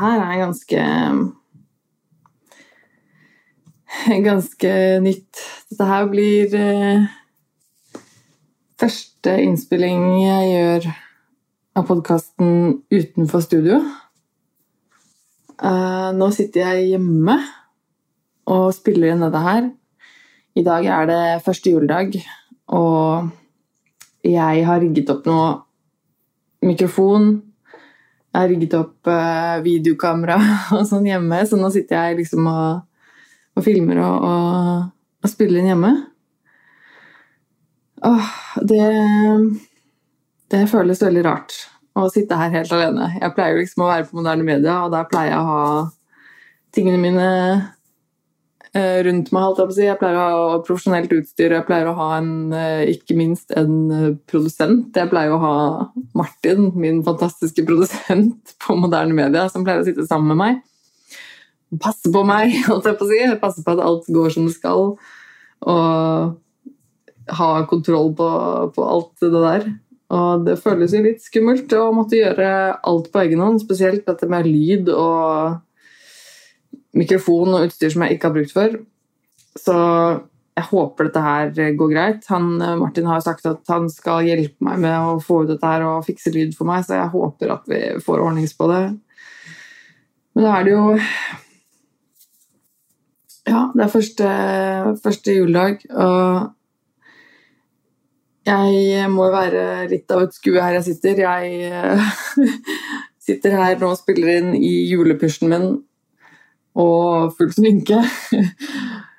her er ganske Ganske nytt. Dette her blir eh, første innspilling jeg gjør av podkasten utenfor studio. Uh, nå sitter jeg hjemme og spiller inn dette her. I dag er det første juledag, og jeg har rigget opp noe mikrofon. Jeg har rigget opp eh, videokamera og sånn hjemme, så nå sitter jeg liksom og, og filmer og, og, og, spiller inn hjemme. Åh, det Det føles veldig rart å sitte her helt alene. Jeg pleier liksom å være på moderne media, og der pleier jeg å ha tingene mine Eh, rundt meg. Holdt jeg, si. jeg pleier å ha profesjonelt utstyr, jeg pleier å ha en, eh, ikke minst en produsent. Jeg pleier å ha Martin, min fantastiske produsent på moderne media, som pleier å sitte sammen med meg. Passe på meg, holdt jeg på å si. Passe på at alt går som det skal. Og ha kontroll på, på alt det der. Og det føles jo litt skummelt å måtte gjøre alt på egen hånd, spesielt dette med lyd og mikrofon og utstyr som jeg ikke har brukt før. Så jeg håper dette her går greit. Han, Martin har sagt at han skal hjelpe meg med å få ut dette her og fikse lyd for meg, så jeg håper at vi får ordnings på det. Men da er det jo Ja, det er første, første juledag, og jeg må være litt av et skue her jeg sitter. Jeg sitter her nå og spiller inn i julepysjen min og full sminke.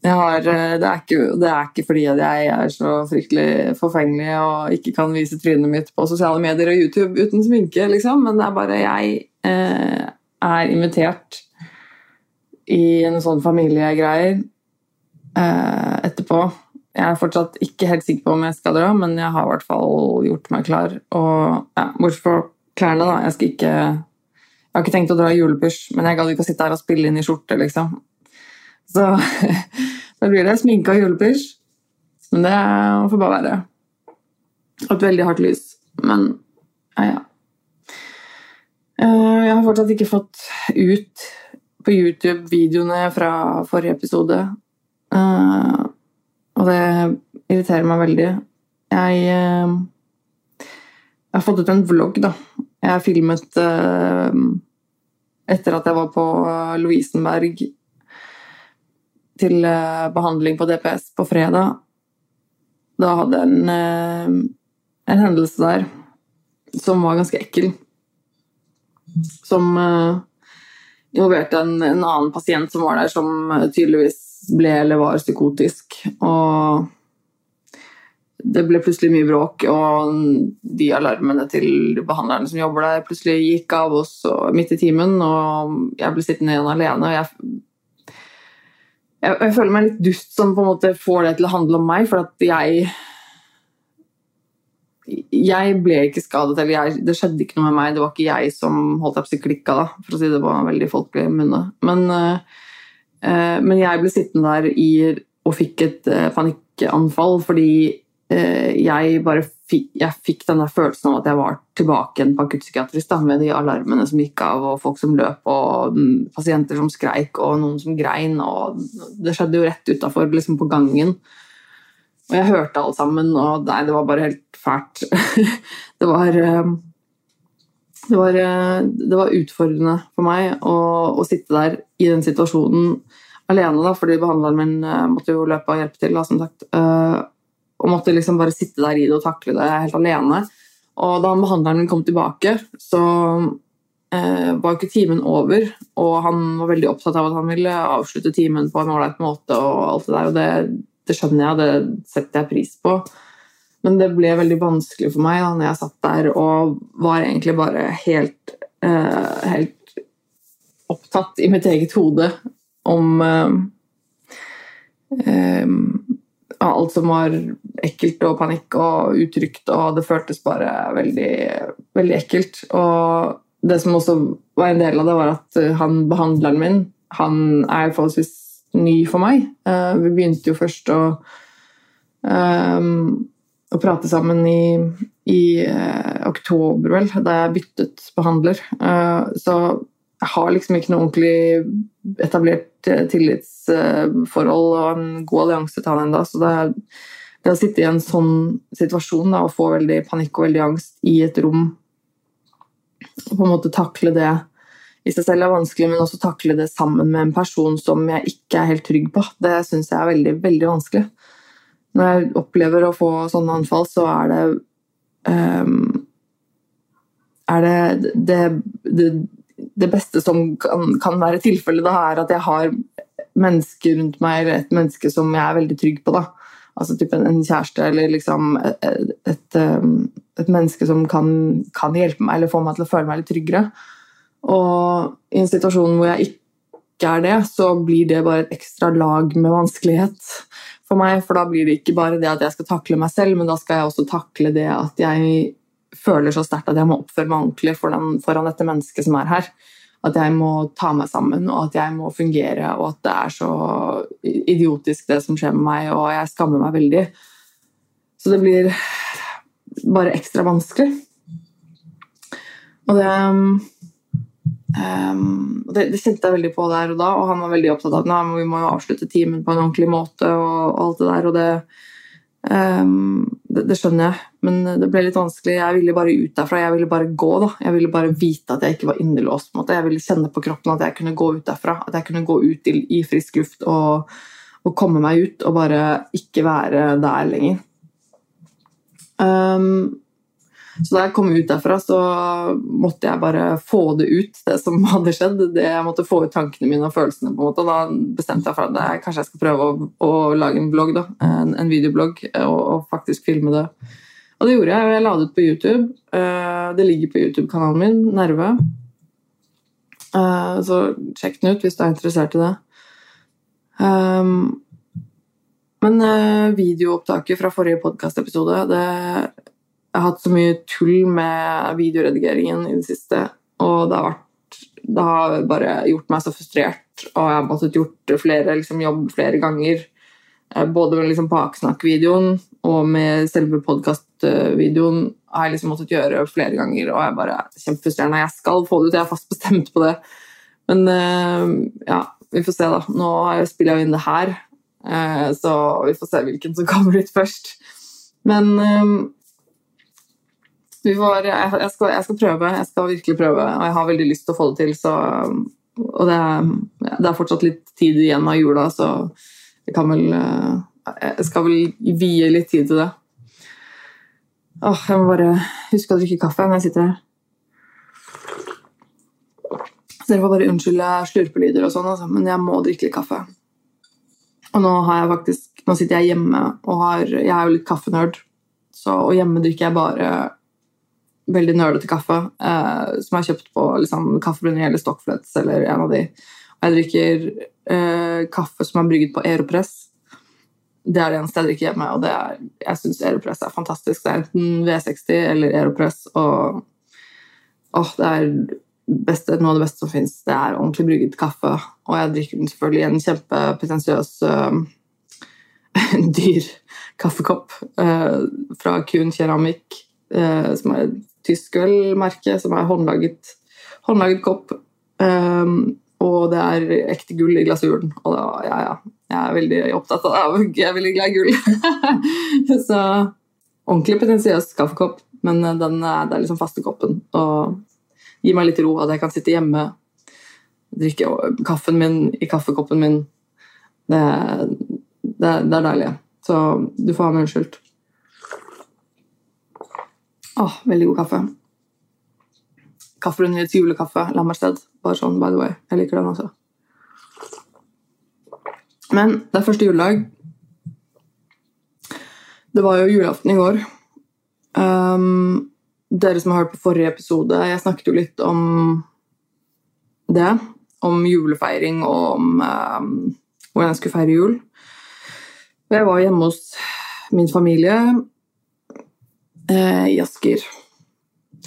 Har, eh, det, er ikke, det, er ikke, fordi jeg er så fryktelig forfengelig og ikke kan vise trynet mitt på sosiale medier og YouTube uten sminke, liksom. men det er bare jeg eh, er invitert i en sånn familiegreier eh, etterpå. Jeg er fortsatt ikke helt sikker på om jeg skal dra, men jeg har i hvert fall gjort meg klar. Og ja, Bortsett fra klærne, da. Jeg skal ikke jeg har ikke tenkt å dra i julepysj, men jeg gadd ikke å sitte her og spille inn i skjorte, liksom. Så da blir det sminke og julepysj. Men det får bare være. Og et veldig hardt lys. Men ja, ja. Eh, jeg har fortsatt ikke fått ut på YouTube videoene fra forrige episode. Eh, og det irriterer meg veldig. Jeg, eh, jeg har fått ut en vlogg, da, jeg filmet uh, etter at jeg var på Lovisenberg til uh, behandling på DPS på fredag. Da hadde jeg en, uh, en hendelse der som var ganske ekkel. Som involverte en, en, annen pasient som var der, som tydeligvis ble eller var psykotisk. Og det ble plutselig mye bråk, og de alarmene til behandlerne som jobber der, plutselig gikk av oss midt i timen, og jeg ble sittende igjen alene. og jeg, jeg, jeg, føler meg litt dust som på en måte får det til å handle om meg, for at jeg Jeg ble ikke skadet, eller jeg, det skjedde ikke noe med meg. Det var ikke jeg som holdt opp klikka, da, for å si det på veldig folkelig munne. Men, uh, men jeg ble sittende der i, og fikk et uh, panikkanfall fordi jeg bare fikk, jeg fikk denne følelsen av at jeg var tilbake igjen på akuttpsykiatrisk med de alarmene som gikk av, og folk som løp, og pasienter som skreik, og noen som grein. og Det skjedde jo rett utafor, liksom på gangen. Og jeg hørte alt sammen, og nei, det var bare helt fælt. det var eh, det var, eh, det var, utfordrende for meg å, å, sitte der i den situasjonen alene, da, fordi behandleren min måtte jo løpe og hjelpe til. Da, som sagt og måtte liksom bare sitte der i det og takle det helt alene. Og da behandleren min kom tilbake, så eh, var ikke timen over. Og han var veldig opptatt av at han ville avslutte timen på en ålreit måte. Og alt det der, og det, det, skjønner jeg, det setter jeg pris på. Men det ble veldig vanskelig for meg da når jeg satt der og var egentlig bare helt, eh, helt opptatt i mitt eget hode om eh, eh alt som var ekkelt og panikk og utrygt, og det føltes bare veldig, veldig ekkelt. Og det som også var en del av det, var at eh, han behandleren min han er forholdsvis ny for meg. Uh, vi begynte jo først å, um, å prate sammen i i uh, oktober, vel, da jeg byttet behandler. Uh, så jeg har liksom ikke noe ordentlig etablert tillitsforhold og en god allianse til han ennå. Så det, det, å sitte i en sånn situasjon da, og få veldig panikk og veldig angst i et rom og på en måte takle det i seg selv er vanskelig, men også takle det sammen med en person som jeg ikke er helt trygg på. Det syns jeg er veldig, veldig vanskelig. Når jeg opplever å få sånne anfall, så er det um, Er det det, det det, beste som kan, kan være tilfellet, da, er at jeg har mennesker rundt meg, eller et menneske som jeg er veldig trygg på. da. Altså typ en, kjæreste eller liksom et, et, et, et menneske som kan, kan, hjelpe meg eller få meg til å føle meg litt tryggere. Og i en situasjon hvor jeg ikke er det, så blir det bare et ekstra lag med vanskelighet for meg. For da blir det ikke bare det at jeg skal takle meg selv, men da skal jeg også takle det at jeg føler så sterkt at jeg må oppføre meg ordentlig foran, foran dette mennesket som er her. At jeg må ta meg sammen, og at jeg må fungere, og at det er så idiotisk det som skjer med meg, og jeg skammer meg veldig. Så det blir bare ekstra vanskelig. Og det Um, det, det, kjente jeg veldig på der og da, og han var veldig opptatt av at vi må jo avslutte timen på en ordentlig måte. og, og alt Det der, og det, um, det, det, skjønner jeg, men det ble litt vanskelig. Jeg ville bare ut derfra. Jeg ville bare gå. da. Jeg ville bare vite at jeg ikke var innelåst. på en måte. Jeg ville kjenne på kroppen at jeg kunne gå ut derfra. At jeg kunne gå ut i, i frisk luft og, og, komme meg ut og bare ikke være der lenger. Um, så da jeg kom ut derfra, så måtte jeg bare få det ut, det som hadde skjedd. Det, jeg måtte få ut tankene mine og følelsene. på en måte, og Da bestemte jeg for at jeg, kanskje jeg skal prøve å, å lage en blogg, da, en, en videoblogg, og, og, faktisk filme det. Og det gjorde jeg, jeg la det ut på YouTube. Eh, det ligger på YouTube-kanalen min, Nerve. Eh, så sjekk den ut hvis du er interessert i det. Um, men eh, videoopptaket fra forrige podkastepisode det jeg har hatt så mye tull med videoredigeringen i det siste, og det har, vært, det har bare gjort meg så frustrert. Og jeg har måttet gjort flere liksom, jobb flere ganger. Eh, både med liksom baksnakk-videoen og med selve podkast-videoen har jeg liksom måttet gjøre flere ganger, og jeg er bare kjempefrustrerende. Jeg skal få det ut, jeg er fast bestemt på det. Men eh, ja, vi får se, da. Nå spiller jeg inn det her, eh, så vi får se hvilken som kommer ut først. Men Får, jeg, skal, jeg, skal, prøve. Jeg skal virkelig prøve, og jeg har veldig lyst til å få det til. Så, og det er, det er, fortsatt litt tid igjen av jula, så jeg vel Jeg skal vel vie litt tid til det. Åh, jeg må bare huske å drikke kaffe når jeg sitter her. Så dere får bare unnskylde slurpelyder og sånn, altså, men jeg må drikke litt kaffe. Og nå faktisk Nå sitter jeg hjemme og har Jeg er jo litt kaffenerd, så og hjemme drikker jeg bare veldig nølete kaffe eh, som jeg har kjøpt på liksom, Kaffebrunner eller Stockflets eller en av de. Og jeg drikker eh, kaffe som er brygget på Aeropress. Det er det eneste jeg drikker hjemme, og er, jeg syns Aeropress er fantastisk. Det er enten V60 eller Aeropress, og åh, det er beste, noe av det beste som fins. Det er ordentlig brygget kaffe, og jeg drikker den selvfølgelig i en kjempepretensiøs uh, dyr kaffekopp uh, fra Kuhn keramikk, uh, som er tysk ølmerke som er håndlaget, håndlaget kopp. Um, og det er ekte gull i glasuren. Og da, ja, ja, jeg er veldig opptatt av det. Jeg er veldig glad i gull. så ordentlig potensiøs kaffekopp, men den, det er liksom faste koppen. Og gir meg litt ro at jeg kan sitte hjemme, drikke kaffen min i kaffekoppen min. Det, det, det er deilig. Så du får ha meg unnskyldt. Åh, veldig god kaffe. Kafferunderets julekaffe, Lammersted. Bare sånn, by the way. Jeg liker den også. Men det er første juledag. Det var jo julaften i går. Um, dere som har hørt på forrige episode, jeg snakket jo litt om det. Om julefeiring og om um, hvordan jeg skulle feire jul. Jeg var hjemme hos min familie i Asker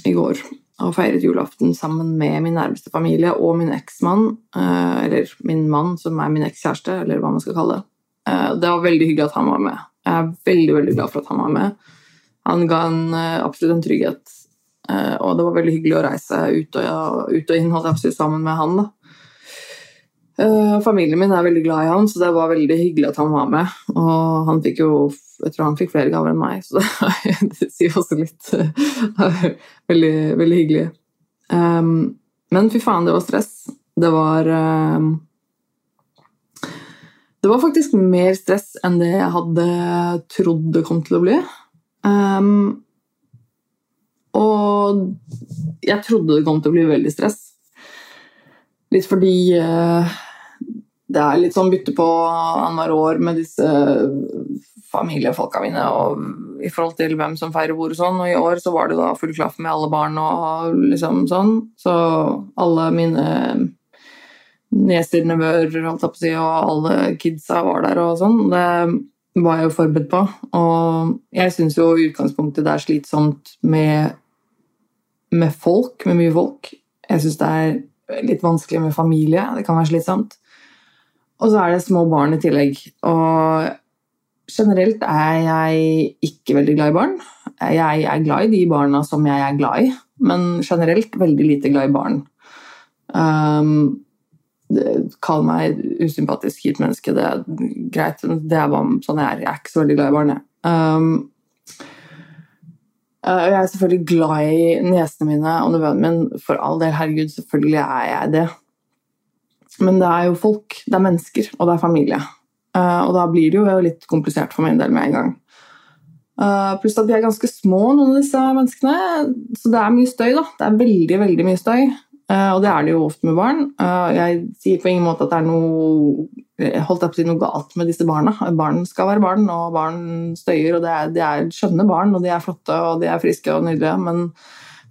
i går og feiret julaften sammen med min nærmeste familie og min eksmann, eh, eller min mann, som er min ekskjæreste, eller hva man skal kalle det. Eh, det var veldig hyggelig at han var med. Jeg er veldig veldig glad for at han var med. han ga en, absolutt en trygghet. Og det var veldig hyggelig å reise ut og, ut og inn sammen med han. da. Uh, familien min er veldig glad i han, så det var veldig hyggelig at han var med. Og han fikk jo Jeg tror han fikk flere gaver enn meg, så det, sier også litt. veldig, veldig hyggelig. Um, men fy faen, det var stress. Det var um, Det var faktisk mer stress enn det jeg hadde trodd det kom til å bli. Um, og jeg trodde det kom til å bli veldig stress. Litt fordi uh, det er litt sånn bytte på annethvert år med disse familiefolka mine og i forhold til hvem som feirer hvor og sånn. Og i år så var det da full klaff med alle barn og liksom sånn. Så alle mine nieser, nevøer, si, og alle kidsa var der og sånn. Det var jeg jo forberedt på. Og jeg syns jo i utgangspunktet det er slitsomt med, med folk, med mye folk. Jeg syns det er litt vanskelig med familie. Det kan være slitsomt. Og så er det små barn i tillegg. Og generelt er jeg ikke veldig glad i barn. Jeg er glad i de barna som jeg er glad i, men generelt veldig lite glad i barn. Um, Kall meg usympatisk hit menneske, det er greit. Det er bare sånn jeg er. Jeg er ikke så veldig glad i barn, jeg. Um, uh, jeg er selvfølgelig glad i niesene mine og nevøen min, For all del, herregud, selvfølgelig er jeg det. Men det er jo folk, det er mennesker, og det er familie. Uh, og da blir det jo litt komplisert for min del med en gang. Uh, pluss at de er ganske små, noen av disse menneskene. Så det er mye støy, da. Det er veldig, veldig mye støy. Uh, og det er det jo ofte med barn. jeg sier på ingen måte at det er noe holdt jeg på å si noe galt med disse barna. Barn skal være barn, og barn støyer. og det er, det er skjønne barn, og de er flotte og de er friske og nydelige. Men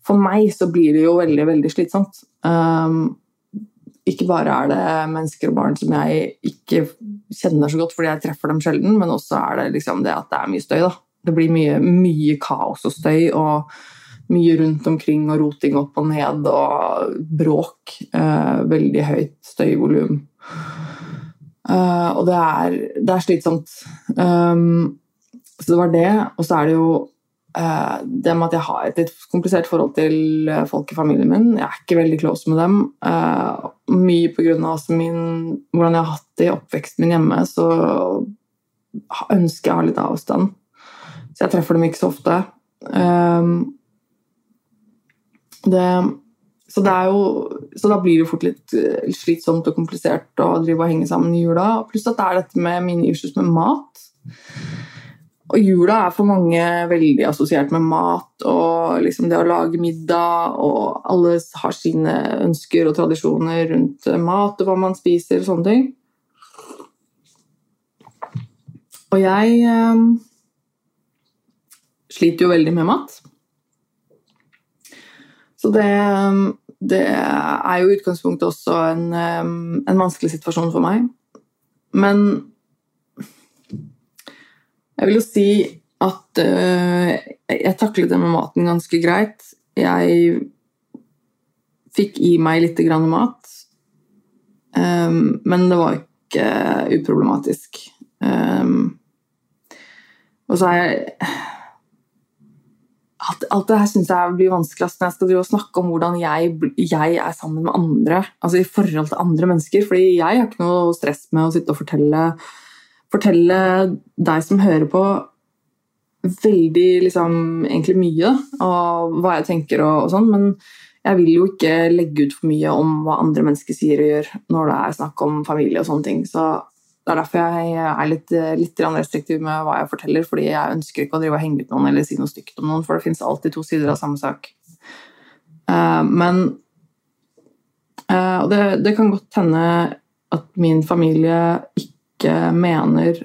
for meg så blir det jo veldig, veldig slitsomt. Um, ikke bare er det mennesker og barn som jeg ikke kjenner så godt fordi jeg treffer dem sjelden, men også er det liksom det at det er mye støy. Da. Det blir mye, mye kaos og støy og mye rundt omkring og roting opp og ned og bråk. Eh, veldig høyt støyvolum. Eh, og det er, det er slitsomt. Um, så det var det. Og så er det jo Eh, det med at jeg har et litt komplisert forhold til eh, folk i familien min. Jeg er ikke veldig close med dem. Eh, mye pga. hvordan jeg har hatt det i oppveksten min hjemme, så ønsker jeg å ha litt avstand. Så jeg treffer dem ikke så ofte. Det, så, jo, så, da blir det fort litt slitsomt og komplisert å drive og henge sammen i jula. Pluss at det er dette med mine issues med mat. Og jula er for mange veldig assosiert med mat og liksom det å lage middag, og alle har sine ønsker og tradisjoner rundt mat og hva man spiser og sånne ting. Og jeg eh, sliter jo veldig med mat. Så det, det er jo i utgangspunktet også en, en vanskelig situasjon for meg. Men jeg vil jo si at uh, jeg taklet det med maten ganske greit. Jeg fikk i meg litt grann mat, um, men det var ikke uproblematisk. Um, og så er jeg alt, alt det her syns jeg blir vanskeligst når jeg skal snakke om hvordan jeg, jeg, er sammen med andre. Altså i forhold til andre mennesker. Fordi jeg har ikke noe stress med å sitte og fortelle fortelle deg som hører på, veldig liksom, egentlig mye og hva jeg tenker og, og sånn, men jeg vil jo ikke legge ut for mye om hva andre mennesker sier og gjør når det er snakk om familie og sånne ting. Så det er derfor jeg er litt, litt restriktiv med hva jeg forteller, fordi jeg ønsker ikke å drive og henge ut noen eller si noe stygt om noen, for det fins alltid to sider av samme sak. Uh, men uh, det, det, kan godt hende at min familie ikke mener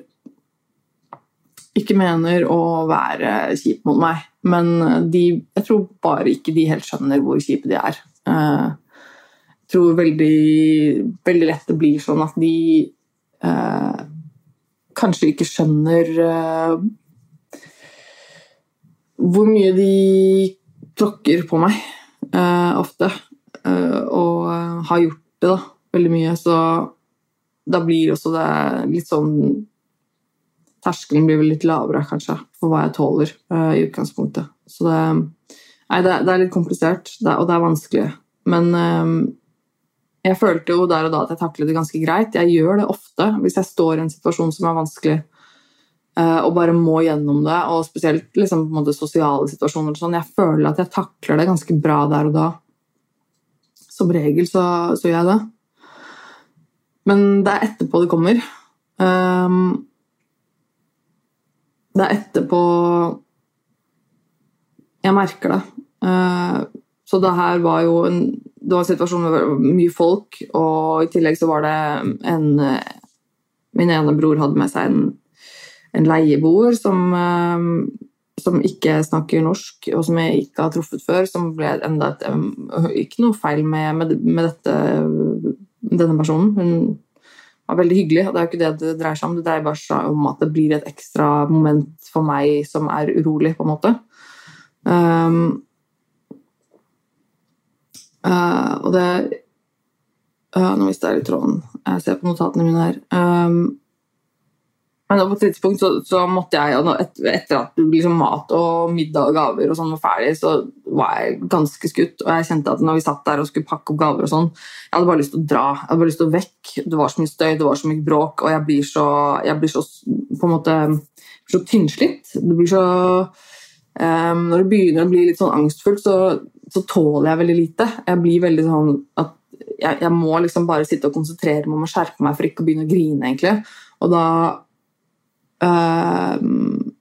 ikke mener å være kjip mot meg. Men de, jeg tror bare ikke de helt skjønner hvor kjipe de er. Eh, jeg tror veldig, veldig lett det blir sånn at de eh, kanskje ikke skjønner eh, hvor mye de tråkker på meg eh, ofte. Eh, og har gjort det da, veldig mye. Så da blir også det litt sånn terskelen blir vel litt lavere, kanskje, for hva jeg tåler uh, i utgangspunktet. Så det, nei, det, det er litt komplisert, det, og det er vanskelig. Men jeg følte jo der og da at jeg taklet det ganske greit. Jeg gjør det ofte hvis jeg står i en situasjon som er vanskelig uh, og bare må gjennom det, og spesielt liksom, på en måte, sosiale situasjoner. Sånn. Jeg føler at jeg takler det ganske bra der og da. Som regel så, så gjør jeg det. Men det er etterpå det kommer. Um, det er etterpå Jeg merker det. Uh, så det her var jo en, det var en situasjon med mye folk, og i tillegg så var det en Min ene bror hadde med seg en, en leieboer som, uh, som ikke snakker norsk, og som jeg ikke har truffet før. Som ble enda et, Ikke noe feil med, med, med dette, denne personen. Hun var veldig hyggelig. og Det er jo ikke det det dreier seg om. Det dreier bare om at det blir et ekstra moment for meg som er urolig, på en måte. Um, uh, og det uh, Nå mister jeg litt tråden. Jeg ser på notatene mine her. Um, men på et tidspunkt så, så måtte jeg, etter at liksom mat og middag og gaver og sånn var ferdig, så var jeg ganske skutt. Og jeg kjente at når vi satt der og skulle pakke opp gaver og sånn, jeg hadde bare lyst til å dra. Jeg hadde bare lyst til å vekk. Det var så mye støy, det var så mye bråk, og jeg blir så, jeg blir så på en måte så tynnslitt. Det blir så um, Når det begynner å bli litt sånn angstfullt, så, så tåler jeg veldig lite. Jeg blir veldig sånn at jeg, jeg må liksom bare sitte og konsentrere meg om å skjerpe meg for ikke å begynne å grine, egentlig. Og da øh,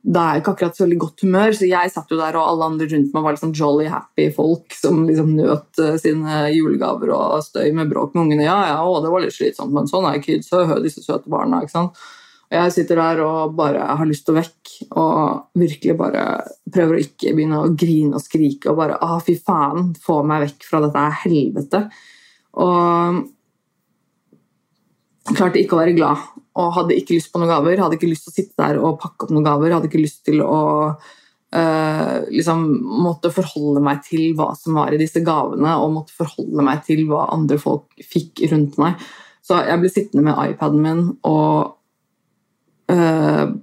da er jeg ikke akkurat så veldig godt humør, så jeg satt jo der, og alle andre rundt meg var liksom jolly happy folk som liksom nøt uh, sine julegaver og støy med bråk med ungene. Ja, ja, å, det var litt slitsomt, men sånn er kids. Hør disse søte barna. ikke sant? Og jeg sitter der og bare har lyst til å vekk, og virkelig bare prøver å ikke begynne å grine og skrike og bare Å, fy faen, få meg vekk fra dette helvete. Og klarte ikke å være glad og hadde ikke lyst på noen gaver. Hadde ikke lyst til å sitte der og pakke opp noen gaver. Hadde ikke lyst til å uh, liksom måtte forholde meg til hva som var i disse gavene, og måtte forholde meg til hva andre folk fikk rundt meg. Så jeg ble sittende med iPaden min og uh,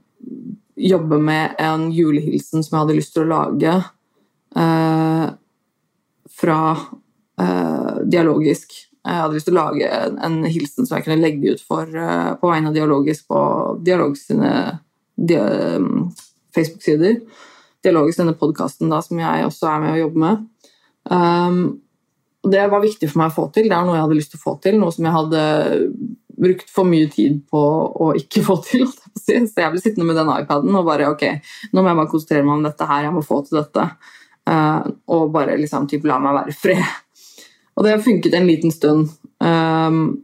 jobbe med en julehilsen som jeg hadde lyst til å lage uh, fra dialogisk jeg hadde lyst til å lage en hilsen som jeg kunne legge ut for, uh, på vegne av Dialogisk på Dialogisk sine di um, Facebook-sider. Dialogisk denne podkasten som jeg også er med å jobbe med. Um, det var viktig for meg å få til. Det er noe jeg hadde lyst til å få til. Noe som jeg hadde brukt for mye tid på å ikke få til. Så jeg ble sittende med den iPaden og bare ok, nå må jeg bare konsentrere meg om dette her. Jeg må få til dette. Uh, og bare liksom typ, la meg være i fred. Og det har funket en liten stund. Um,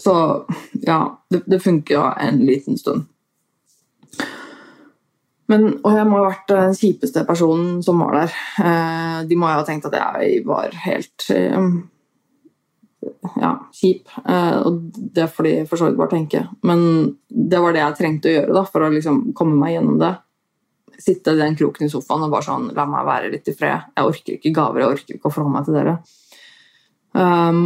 så ja, det, funker jo en liten stund. Men, og jeg må ha vært den kjipeste personen som var der. Eh, de må jo ha tenkt at jeg var helt eh, ja, kjip. Eh, og det får de for så vidt bare tenke. Men det var det jeg trengte å gjøre da, for å liksom komme meg gjennom det sitte i den kroken i sofaen og bare sånn La meg være litt i fred. Jeg orker ikke gaver, jeg orker ikke å forholde meg til dere. Um,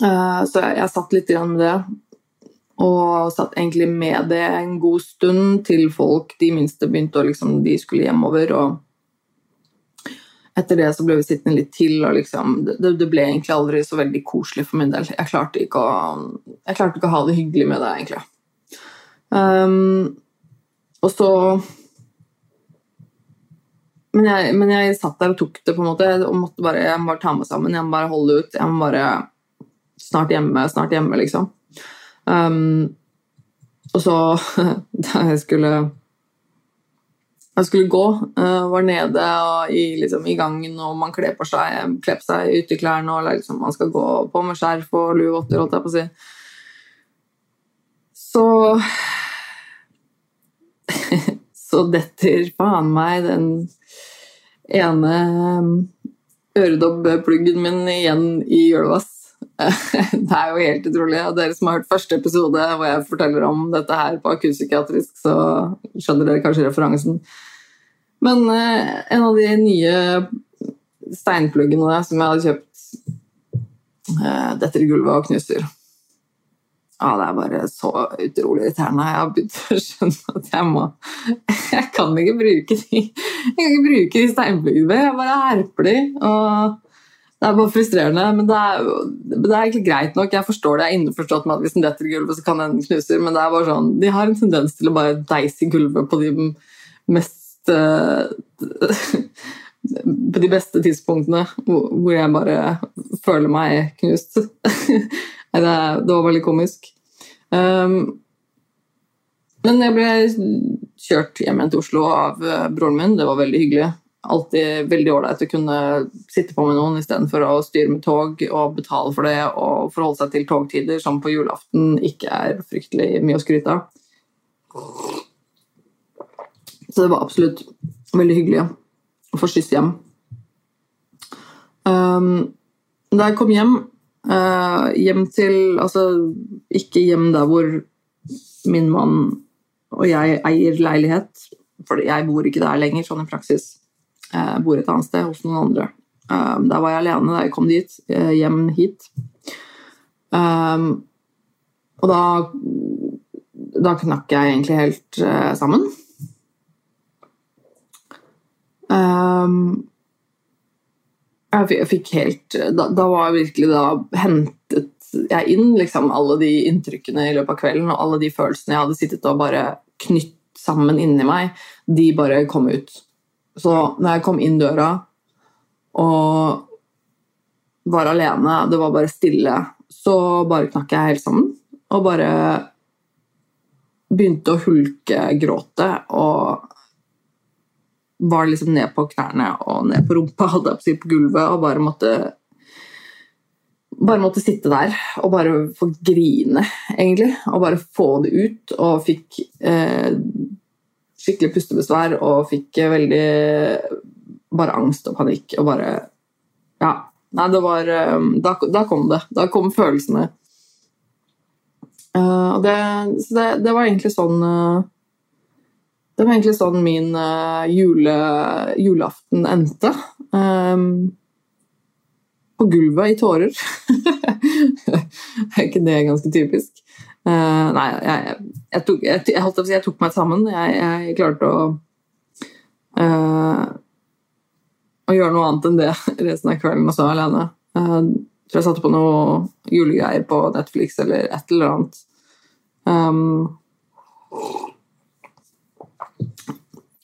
uh, så jeg, jeg satt litt med det. Og satt egentlig med det en god stund til folk, de minste, begynte å liksom De skulle hjemover. og etter det så ble vi sittende litt til, og liksom, det, det, ble egentlig aldri så veldig koselig for min del. Jeg klarte ikke å, klarte ikke å ha det hyggelig med det, egentlig. Um, og så men jeg, men jeg, satt der og tok det, på en måte, og måtte bare, jeg må bare ta meg sammen. Jeg må bare holde ut. Jeg må bare Snart hjemme, snart hjemme, liksom. Um, og så, da jeg skulle jeg skulle gå. Uh, var nede i, liksom, i, gangen, og man kler på seg, kler på seg uteklærne, og liksom, man skal gå på med skjerf og luevotter, holdt jeg på å si. Så Så detter faen meg den ene um, øredobbpluggen min igjen i gulvet. Det er jo helt utrolig. Og dere som har hørt første episode hvor jeg forteller om dette her på akuttpsykiatrisk, så skjønner dere kanskje referansen. Men eh, en av de nye steinpluggene som jeg hadde kjøpt eh, detter i gulvet og knuser. Ja, det er bare så utrolig irriterende. Jeg har begynt å skjønne at jeg må Jeg kan ikke bruke de Jeg kan ikke bruke de steinpluggene. Jeg bare herper de. Og det er bare frustrerende. Men det er, det er egentlig greit nok. Jeg forstår det. Jeg er innforstått med at hvis den detter i gulvet, så kan den knuser. Men det er bare sånn De har en tendens til å bare deise i gulvet på de mest uh, På de beste tidspunktene hvor jeg bare føler meg knust. det, det var veldig komisk. Um, men jeg ble kjørt hjem igjen til Oslo av uh, broren min. Det var veldig hyggelig. Alltid veldig ålreit å kunne sitte på med noen istedenfor å styre med tog og betale for det og forholde seg til togtider, som på julaften ikke er fryktelig mye å skryte av. Så det var absolutt veldig hyggelig å få skyss hjem. Um, da jeg kom hjem, uh, hjem til Altså ikke hjem der hvor min mann og jeg eier leilighet, for jeg bor ikke der lenger, sånn i praksis. Jeg bor et annet sted, hos noen andre. Um, der var jeg alene da jeg kom dit, uh, hjem hit. Um, og da Da knakk jeg egentlig helt uh, sammen. Um, jeg fikk helt da, da, var virkelig da hentet jeg inn liksom, alle de inntrykkene i løpet av kvelden, og alle de følelsene jeg hadde sittet og bare knytt sammen inni meg, de bare kom ut. Så når jeg kom inn døra og var alene, det var bare stille, så bare knakk jeg helt sammen. Og bare begynte å hulke, gråte og var liksom ned på knærne og ned på rumpa, hadde jeg på, gulvet, og bare måtte bare måtte sitte der og bare få grine, egentlig. Og bare få det ut. Og fikk eh, skikkelig pustebesvær og fikk veldig bare angst og panikk og bare Ja. Nei, det var eh, Da, da kom det. Da kom følelsene. Uh, det, så det, det, var egentlig sånn uh, det var egentlig sånn min uh, jule, julaften endte. Um, på gulvet i tårer. er ikke det ganske typisk? Uh, nei, jeg, jeg, tok, jeg, jeg, tok, meg sammen. Jeg, klarte å uh, å gjøre noe annet enn det resten av kvelden også alene. Uh, tror jeg satte på noe julegreier på Netflix eller et eller annet. Um,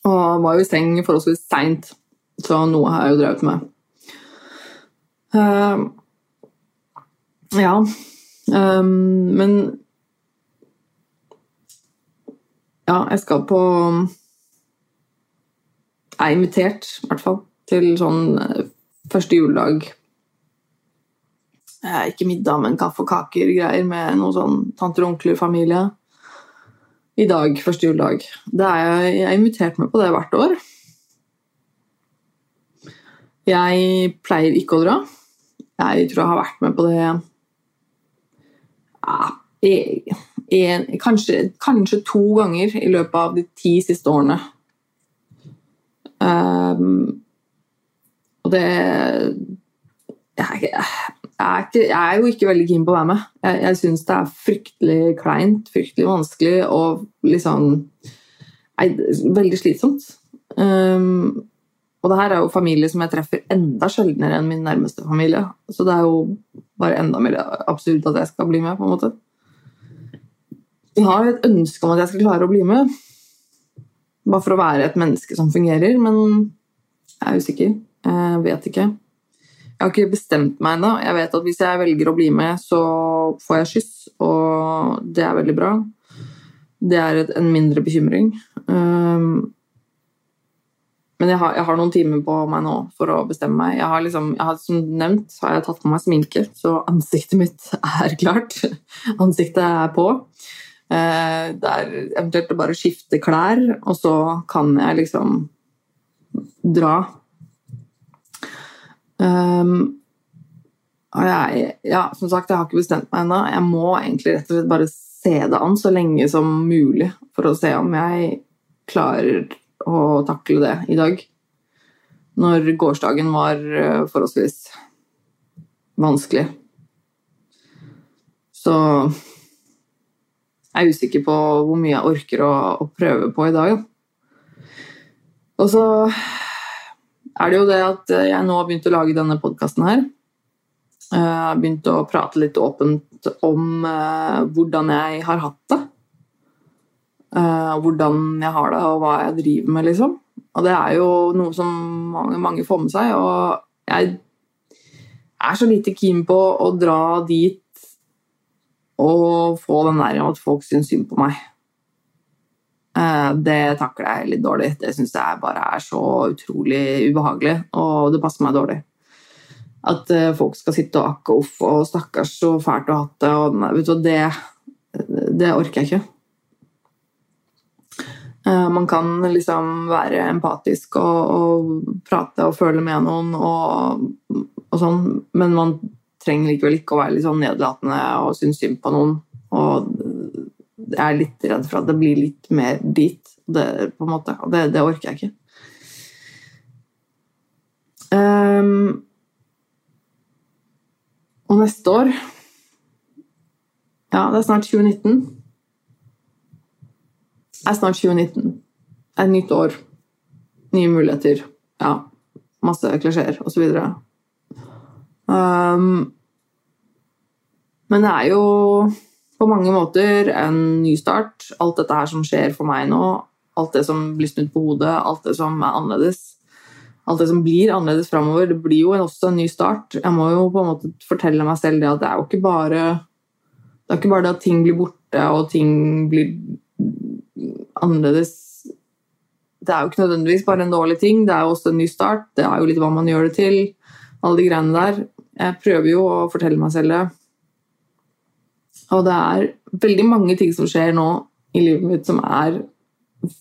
og var jo i seng forholdsvis seint, så noe har jeg jo drevet med. Uh, ja um, Men Ja, jeg skal på Jeg er invitert, i hvert fall, til sånn eh, første juledag. Ikke middag, men kaffe og kaker-greier med noen sånn tanter og onkler-familie i dag, første juledag. Det er jeg, jeg er invitert med på det hvert år. Jeg pleier ikke å dra. Jeg tror jeg har vært med på det ja, en, kanskje, kanskje, to ganger i løpet av de ti siste årene. Um, og det jeg, er ikke, jeg, er jo ikke veldig keen på å være med. Jeg, jeg syns det er fryktelig kleint, fryktelig vanskelig og liksom nei, Veldig slitsomt. Um, og det her er jo familie som jeg treffer enda sjeldnere enn min nærmeste familie. Så det er jo bare enda mer absurd at jeg skal bli med, på en måte. Jeg har et ønske om at jeg skal klare å bli med. Bare for å være et menneske som fungerer, men jeg er usikker. Jeg vet ikke. Jeg har ikke bestemt meg ennå. Jeg vet at hvis jeg velger å bli med, så får jeg skyss, og det er veldig bra. Det er et, en mindre bekymring. Um, men jeg har, jeg har, noen timer på meg nå for å bestemme meg. Jeg har liksom, jeg har, som nevnt har jeg tatt på meg sminke, så ansiktet mitt er klart. Ansiktet er på. Uh, det er eventuelt å bare skifte klær, og så kan jeg liksom dra Um, jeg, ja, som sagt, jeg har ikke bestemt meg ennå. Jeg må egentlig rett og slett bare se det an så lenge som mulig for å se om jeg klarer å takle det i dag. Når gårsdagen var eh, forholdsvis vanskelig. Så jeg er usikker på hvor mye jeg orker å, å prøve på i dag. Og så er det jo det at jeg nå har begynt å lage denne podkasten her. Jeg har begynt å prate litt åpent om uh, hvordan jeg har hatt det. Uh, hvordan jeg har det, og hva jeg driver med, liksom. Og det er jo noe som mange, mange får med seg. Og jeg er så lite keen på å dra dit og få den der at folk syns synd på meg. Uh, det takler jeg litt dårlig. Det syns jeg bare er så utrolig ubehagelig, og det passer meg dårlig. At uh, folk skal sitte og akke off og stakkars så fælt og ha hatt det. Og, vet du, det, det orker jeg ikke. Uh, man kan liksom være empatisk og, og, prate og føle med noen og, og, sånn, men man trenger likevel ikke å være litt sånn nedlatende og synes synd på noen. Og jeg er litt redd for at det blir litt mer dit, det, på en måte. Og det, det orker jeg ikke. Um, og neste år Ja, det er snart 2019. Det er snart 2019. Det er et nytt år. Nye muligheter. Ja, masse klisjeer osv. Um, men det er jo på mange måter en ny start. Alt dette her som skjer for meg nå, alt det som blir snudd på hodet, alt det som er annerledes. Alt det som blir annerledes framover, det blir jo også en ny start. Jeg må jo på en måte fortelle meg selv det at det er jo ikke bare det er ikke bare det at ting blir borte og ting blir annerledes Det er jo ikke nødvendigvis bare en dårlig ting, det er jo også en ny start. Det er jo litt hva man gjør det til. Alle de greiene der. Jeg prøver jo å fortelle meg selv det. Og det er veldig mange ting som skjer nå i livet mitt som er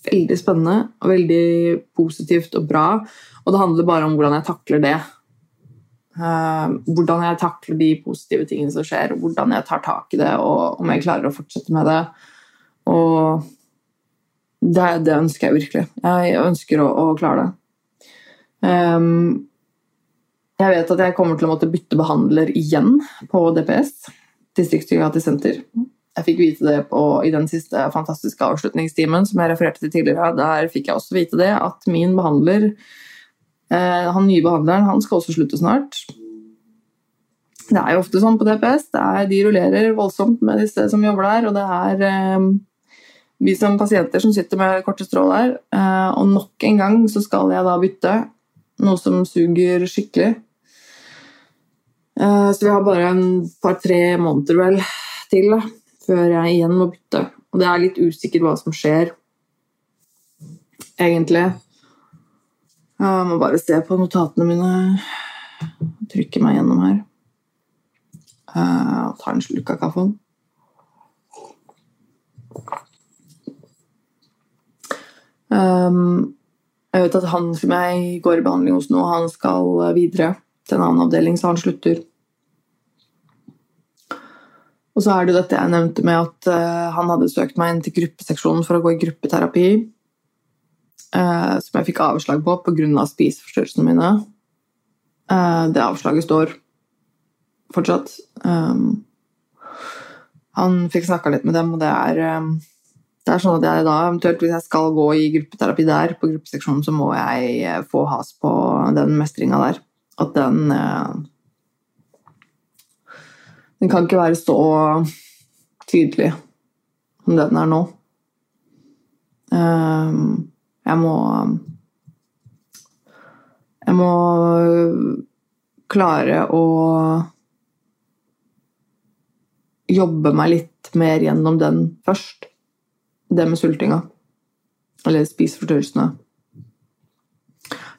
veldig spennende og veldig positivt og bra. Og det handler bare om hvordan jeg takler det. Uh, hvordan jeg takler de positive tingene som skjer, og hvordan jeg tar tak i det, og om jeg klarer å fortsette med det. Og det, det ønsker jeg virkelig. Jeg ønsker å, å klare det. Um, jeg vet at jeg kommer til å måtte bytte behandler igjen på DPS distriktspsykiatrisk senter. Jeg fikk vite det på, i den siste fantastiske avslutningstimen som jeg refererte til tidligere. Der fikk jeg også vite det, at min behandler, eh, han nye behandleren, han skal også slutte snart. Det er jo ofte sånn på DPS. Er, de rullerer voldsomt med disse som jobber der, og det er eh, vi som pasienter som sitter med korte strå der. Eh, og nok en gang så skal jeg da bytte, noe som suger skikkelig. Eh, så vi har bare en par-tre måneder vel til da, før jeg igjen må bytte. Og det er litt usikkert hva som skjer, egentlig. Jeg må bare se på notatene mine. Trykke meg gjennom her. Og ta en slurk av kaffen. Um, jeg vet at han som jeg går i behandling hos nå, han skal videre til en annen avdeling, så han slutter. Og så er det jo dette jeg nevnte med at uh, han hadde søkt meg inn til gruppeseksjonen for å gå i gruppeterapi, uh, som jeg fikk avslag på pga. Av spiseforstyrrelsene mine. Uh, det avslaget står fortsatt. Um, han fikk snakka litt med dem, og det er, um, det er sånn at jeg da eventuelt hvis jeg skal gå i gruppeterapi der, på gruppeseksjonen, så må jeg få has på den mestringa der. At den Den kan ikke være så tydelig som den er nå. Ehm, jeg må Jeg må klare å jobbe meg litt mer gjennom den først. Det med sultinga. Eller spiseforstyrrelsene.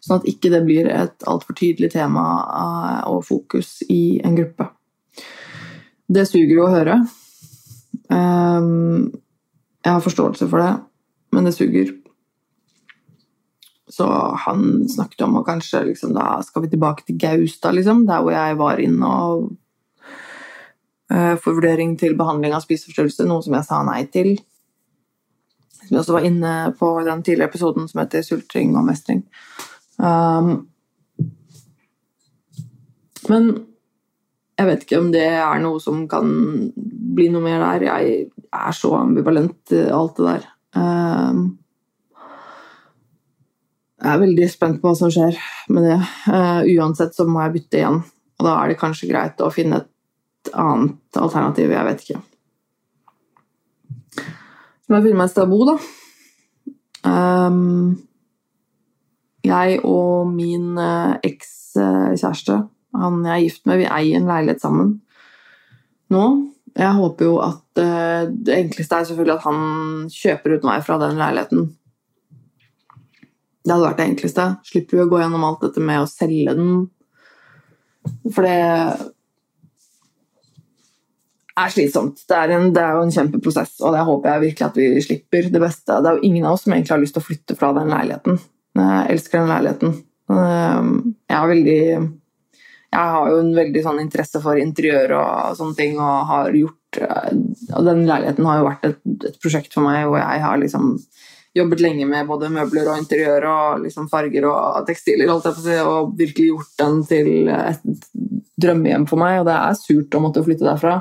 Sånn at ikke det blir et altfor tydelig tema eh, og fokus i en gruppe. Det suger jo å høre. Um, jeg har forståelse for det, men det suger. Så han snakket om å kanskje liksom, da skal vi tilbake til Gaustad, liksom, der hvor jeg var inne og uh, for vurdering til behandling av spiseforstyrrelse, noe som jeg sa nei til. Som jeg også var inne på i den tidligere episoden som heter 'Sultring og mestring'. Um, men jeg vet ikke om det er noe som kan bli noe mer der. Jeg er så ambivalent i alt det der. Um, jeg er veldig spent på hva som skjer med det. Uh, uansett så må jeg bytte igjen. Og da er det kanskje greit å finne et annet alternativ. Jeg vet ikke. Så må jeg finne meg et sted å bo, da. Um, jeg og min uh, ekskjæreste han jeg er gift med, vi eier en leilighet sammen nå. Jeg håper jo at uh, Det enkleste er selvfølgelig at han kjøper ut meg fra den leiligheten. Det hadde vært det enkleste. Slipper vi å gå gjennom alt dette med å selge den. For det er slitsomt. Det er, en, det er, jo en kjempeprosess, og det håper jeg virkelig at vi slipper. Det beste, det er jo ingen av oss som egentlig har lyst til å flytte fra den leiligheten. Jeg elsker den leiligheten. Eh, jeg er veldig jeg har jo en veldig sånn interesse for interiør og sånne ting, og har gjort eh, Og den leiligheten har jo vært et, et prosjekt for meg hvor jeg har liksom jobbet lenge med både møbler og interiør og liksom farger og tekstiler, og virkelig gjort den til et drømmehjem for meg, og det er surt å måtte flytte derfra.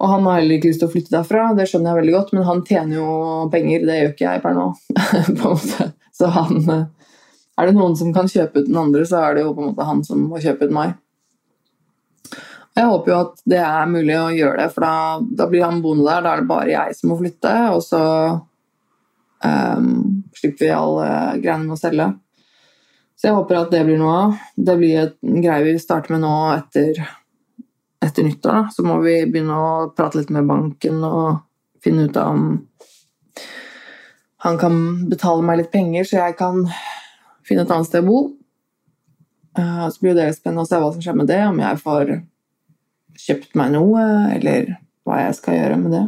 Og han har heller ikke lyst til å flytte derfra, det skjønner jeg veldig godt, men han tjener jo penger, det gjør ikke jeg per nå. på en måte. Så han er det noen som kan kjøpe ut den andre, så er det jo på en måte han som må kjøpe ut meg. Jeg håper jo at det er mulig å gjøre det, for da, da blir han boende der. Da er det bare jeg som må flytte, og så um, slipper vi alle greiene med å selge. Så jeg håper at det blir noe av. Det blir en greie vi starter med nå etter, etter nyttår. Da. Så må vi begynne å prate litt med banken og finne ut om han kan betale meg litt penger, så jeg kan finne et annet sted å bo. Eh, så blir det spennende å se hva som skjer med det, om jeg får kjøpt meg noe, eller hva jeg skal gjøre med det.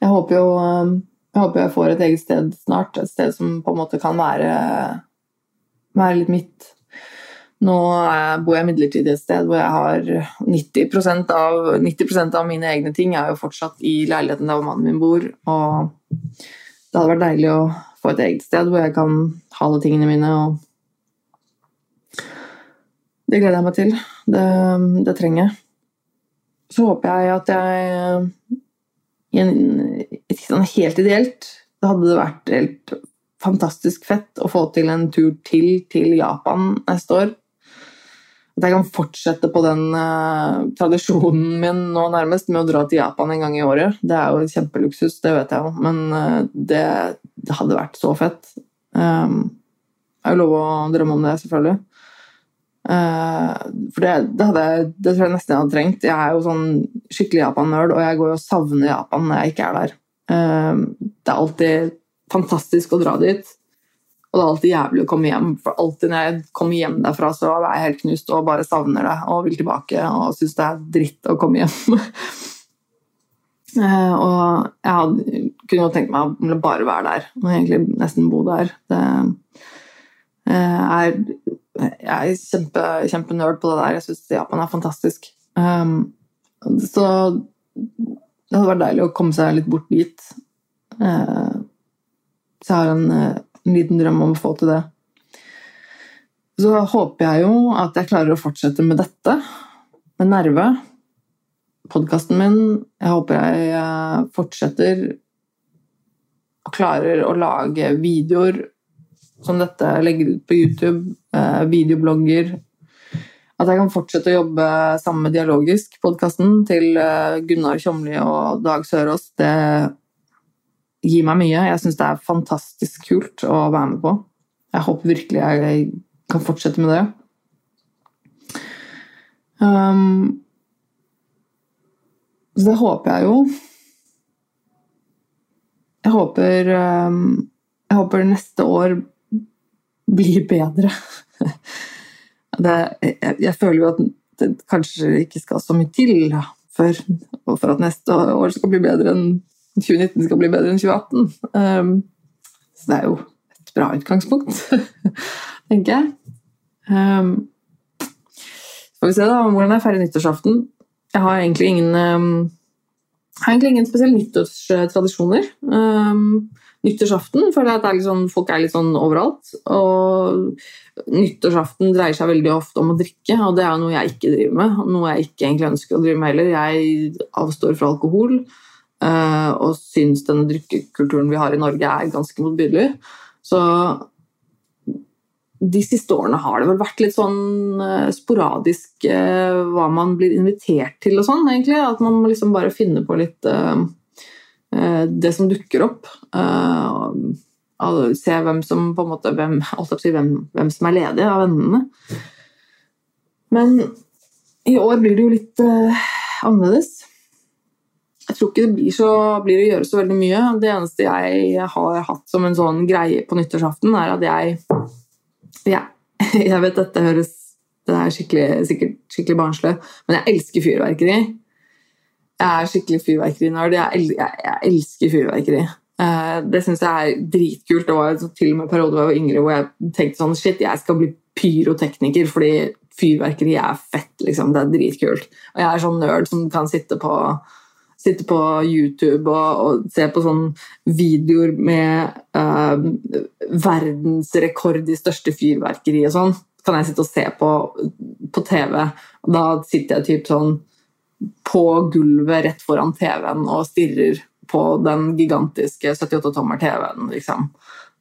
Jeg håper jo eh, jeg håper jeg får et eget sted snart, et sted som på en måte kan være, være litt mitt. Nå bor jeg midlertidig et sted hvor jeg har 90% av, 90% av mine egne ting er jo fortsatt i leiligheten der mannen min bor. Og det hadde vært deilig å få et eget sted hvor jeg kan ha alle tingene mine. Og det gleder jeg meg til. Det, det trenger jeg. Så håper jeg at jeg Ikke sånn helt ideelt Det hadde vært helt fantastisk fett å få til en tur til til Japan neste år. At jeg kan fortsette på den uh, tradisjonen min nå nærmest med å dra til Japan en gang i året. Det er jo kjempeluksus, det vet jeg jo, men uh, det, det, hadde vært så fett. Um, jeg har jo lov å drømme om det, selvfølgelig. Uh, for det, det, hadde, det, tror jeg nesten jeg hadde trengt. Jeg er jo sånn skikkelig Japan-nerd, og jeg går jo og savner Japan når jeg ikke er der. det er alltid fantastisk å dra dit. Og det er alltid jævlig å komme hjem, for alltid når jeg kommer hjem derfra, så er jeg helt knust og bare savner det og vil tilbake og syns det er dritt å komme hjem. Eh, og jeg hadde, kunne jo tenkt meg å bare være der, og egentlig nesten bo der. Det eh, er Jeg er kjempe, kjempenerd på det der. Jeg syns Japan er fantastisk. Um, så det hadde vært deilig å komme seg litt bort dit. Uh, så jeg har en en liten drøm om å få til det. Så håper jeg jo at jeg klarer å fortsette med dette, med Nerve, podkasten min. Jeg håper jeg eh, fortsetter og klarer å lage videoer som dette, legger ut på YouTube, eh, videoblogger. At jeg kan fortsette å jobbe sammen med Dialogisk, podkasten til eh, Gunnar Tjomli og Dag Sørås. Det gir meg mye. Jeg syns det er fantastisk kult å være med på. Jeg håper virkelig jeg kan fortsette med det. Um, så det håper jeg jo. Jeg håper um, Jeg håper neste år blir bedre. det, jeg, jeg, føler jo at det kanskje ikke skal så mye til for, for at neste år skal bli bedre enn 2019 skal bli bedre enn 2018. Um, så det er jo et bra utgangspunkt, tenker jeg. Um, så får vi se da, hvordan jeg feirer nyttårsaften. Jeg har egentlig ingen um, har egentlig ingen spesielle nyttårstradisjoner. Um, nyttårsaften føler jeg at er sånn, folk er litt sånn overalt. Og nyttårsaften dreier seg veldig ofte om å drikke, og det er noe jeg ikke driver med. Noe jeg ikke egentlig ønsker å drive med heller. Jeg avstår fra alkohol og syns denne drikkekulturen vi har i Norge er ganske motbydelig. Så de siste årene har det vel vært litt sånn uh, sporadisk uh, hva man blir invitert til og sånn, egentlig. At man må liksom bare finne på litt Eh, det som dukker opp. Eh, se hvem som på en måte hvem, si, hvem, hvem som er ledig av vennene. Men i år blir det jo litt annerledes. Jeg tror ikke det blir, så, blir å gjøre så veldig mye. Det eneste jeg har hatt som en sånn greie på nyttårsaften, er at jeg ja, Jeg vet dette høres det er skikkelig, sikkert skikkelig barnslig, men jeg elsker fyrverkeri. Jeg er skikkelig fyrverkerinerd. Jeg, jeg, jeg elsker fyrverkeri. Uh, det syns jeg er dritkult. Det var til og med periode da jeg var yngre hvor jeg tenkte sånn Shit, jeg skal bli pyrotekniker fordi fyrverkeri er fett. liksom, Det er dritkult. Og jeg er sånn nerd som kan sitte på, sitte på YouTube og, og, se på sånne videoer med uh, verdensrekord i største fyrverkeri og sånn. Kan jeg sitte og se på på TV. Og da sitter jeg typ sånn på gulvet rett foran TV-en og stirrer på den gigantiske 78-tommer-TV-en, liksom.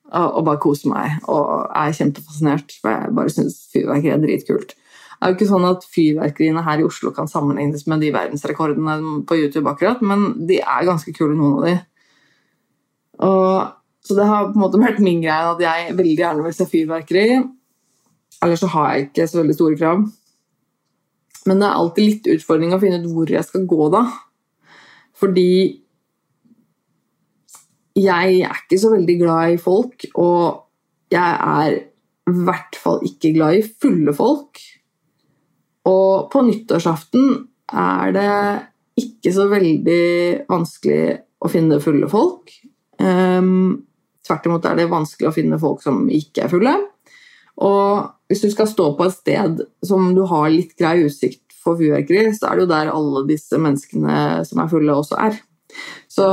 Og, bare koser meg og er kjempefascinert. For jeg bare syns fyrverkeri er dritkult. Det er jo ikke sånn at Fyrverkeriene her i Oslo kan sammenlignes med de verdensrekordene på YouTube, akkurat, men de er ganske kule, noen av de. Og, så det har på en måte vært min greie at jeg veldig gjerne vil se fyrverkeri. Ellers så har jeg ikke så veldig store krav. Men det er alltid litt utfordring å finne ut hvor jeg skal gå, da. Fordi jeg er ikke så veldig glad i folk, og jeg er i hvert fall ikke glad i fulle folk. Og på nyttårsaften er det ikke så veldig vanskelig å finne fulle folk. Um, tvert imot er det vanskelig å finne folk som ikke er fulle. Og hvis du skal stå på et sted som du har litt grei utsikt for fyrverkeri, så er det jo der alle disse menneskene som er fulle, også er. Så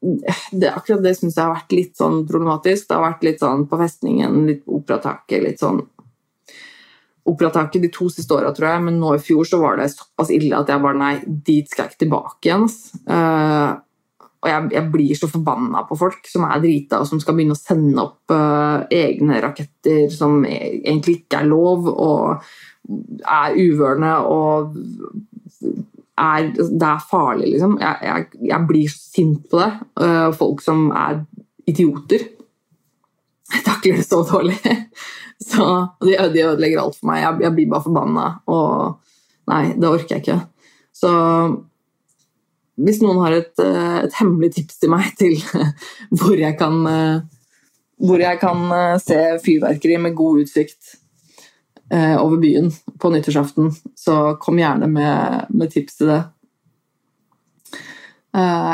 det, akkurat det syns jeg har vært litt sånn problematisk. Det har vært litt sånn på festningen, litt på Operataket, litt sånn Operataket de to siste åra, tror jeg, men nå i fjor så var det såpass ille at jeg bare Nei, dit skal jeg ikke tilbake igjen. Uh, og jeg, jeg, blir så forbanna på folk som er drita og som skal begynne å sende opp uh, egne raketter som e-, egentlig ikke er lov, og er uvørende og er, Det er farlig, liksom. Jeg, jeg, jeg blir så sint på det. Uh, folk som er idioter. Jeg takler det så dårlig. Så de, de ødelegger alt for meg. Jeg, jeg blir bare forbanna. Og nei, det orker jeg ikke. Så hvis noen har et, eh, et, hemmelig tips til meg til hvor jeg kan, eh, hvor jeg kan eh, se fyrverkeri med god utsikt over byen på nyttårsaften, så kom gjerne med, med tips til det.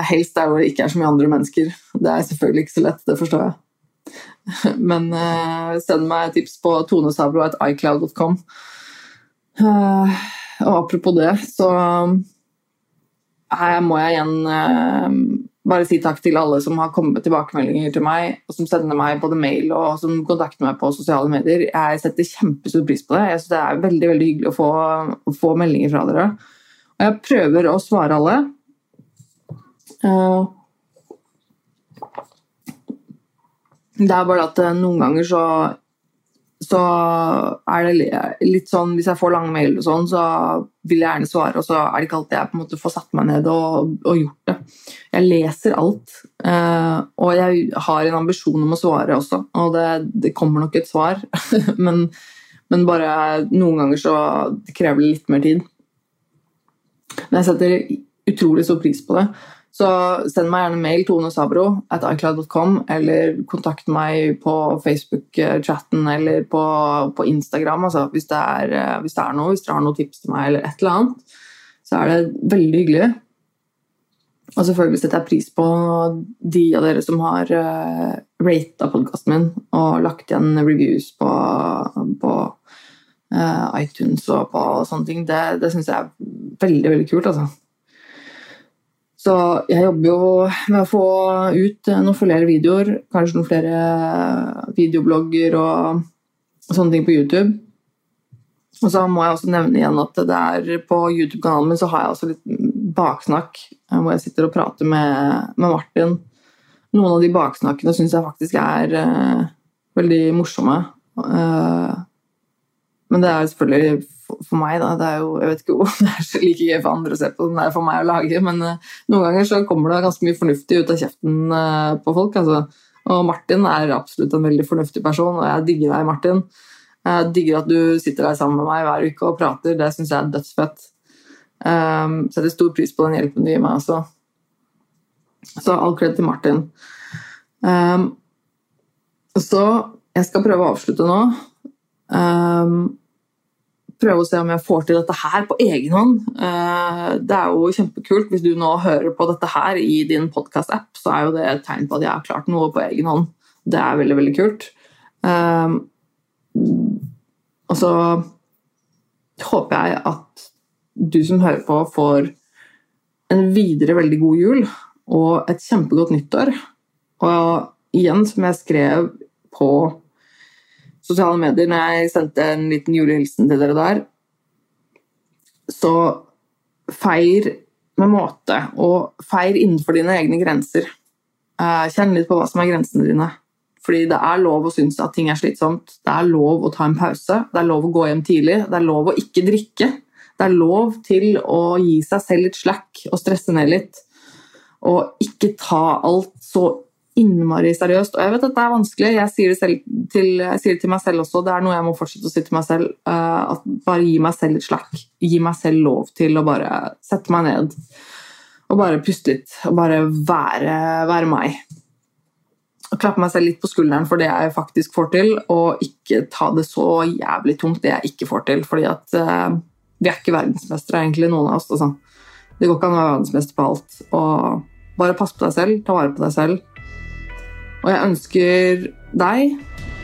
helst der hvor det ikke er så mye andre mennesker. Det er selvfølgelig ikke så lett, det forstår jeg. Men send meg tips på tonesabro.icloud.com. og apropos det, så her må jeg igjen uh, bare si takk til alle som har kommet med tilbakemeldinger til meg, og som sender meg både mail og som kontakter meg på sosiale medier. Jeg setter kjempestor pris på det. Jeg synes Det er veldig veldig hyggelig å få, å få, meldinger fra dere. Og jeg prøver å svare alle. Uh, det er bare at eh, noen ganger så så er det litt sånn Hvis jeg får lange mail, og sånn, så vil jeg gjerne svare, og så er det ikke alltid jeg på en måte får satt meg ned og, og gjort det. Jeg leser alt, eh, og jeg har en ambisjon om å svare også. Og det, det kommer nok et svar, men, men, bare noen ganger så krever det litt mer tid. Men jeg setter utrolig stor pris på det. Så send meg gjerne mail tonesabro at icloud.com, eller kontakt meg på Facebook-chatten eller på, på Instagram altså, hvis, det er, eh, hvis, det er, noe, hvis dere har noen tips til meg eller et eller annet. Så er det veldig hyggelig. Og selvfølgelig setter jeg pris på de av dere som har uh, eh, rata podkasten min og lagt igjen reviews på, på uh, iTunes og på sånne ting. Det, det syns jeg er veldig, veldig kult, altså. Så jeg jobber jo med å få ut noen flere videoer, kanskje noen flere videoblogger og sånne ting på YouTube. Og så må jeg også nevne igjen at det er på YouTube-kanalen min så har jeg også litt baksnakk, eh, hvor jeg sitter og prater med, med Martin. Noen av de baksnakkene syns jeg faktisk er uh, veldig morsomme. Uh, men det er jo selvfølgelig for meg, da. Det er jo, jeg vet ikke om det er så like gøy for andre å se på som det er for meg å lage, men uh, noen ganger så kommer det ganske mye fornuftig ut av kjeften uh, på folk. Altså. Og Martin er absolutt en veldig fornuftig person, og jeg digger deg, Martin. Jeg digger at du sitter der sammen med meg hver uke og prater. Det syns jeg er dødsfett. Um, setter stor pris på den hjelpen du gir meg også. Så all kred til Martin. Um, så jeg skal prøve å avslutte nå. Um, prøve å se om jeg får til dette her på egen hånd. Eh, det er jo kjempekult. Hvis du nå hører på dette her i din podkast-app, så er jo det et tegn på at jeg har klart noe på egen hånd. Det er veldig, veldig kult. Eh, og så håper jeg at du som hører på, får en videre veldig god jul og et kjempegodt nyttår. Og igjen, som jeg skrev på sosiale medier når jeg sendte en liten julehilsen til dere der. Så feir med måte, og feir innenfor dine egne grenser. Eh, kjenn litt på hva som er grensene dine. Fordi det er lov å synes at ting er slitsomt. Det er lov å ta en pause. Det er lov å gå hjem tidlig. Det er lov å ikke drikke. Det er lov til å gi seg selv litt slack og stresse ned litt. Og ikke ta alt så innmari seriøst. Og jeg vet at det er vanskelig, jeg sier det, til, jeg sier det til, meg selv også, det er noe jeg må fortsette å si til meg selv. Uh, at Bare gi meg selv litt slakk. Gi meg selv lov til å bare sette meg ned og bare puste litt. Og bare være, være meg. Og klappe meg selv litt på skulderen for det jeg faktisk får til, og ikke ta det så jævlig tungt, det jeg ikke får til. fordi at uh, vi er ikke verdensmestere, egentlig, noen av oss. Altså. Det går ikke an å være verdensmester på alt. Og bare pass på deg selv, ta vare på deg selv og jeg ønsker deg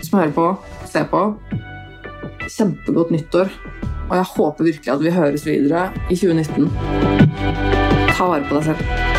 som hører på, ser på, kjempegodt nyttår. Og jeg håper virkelig at vi høres videre i 2019. Ta vare på deg selv.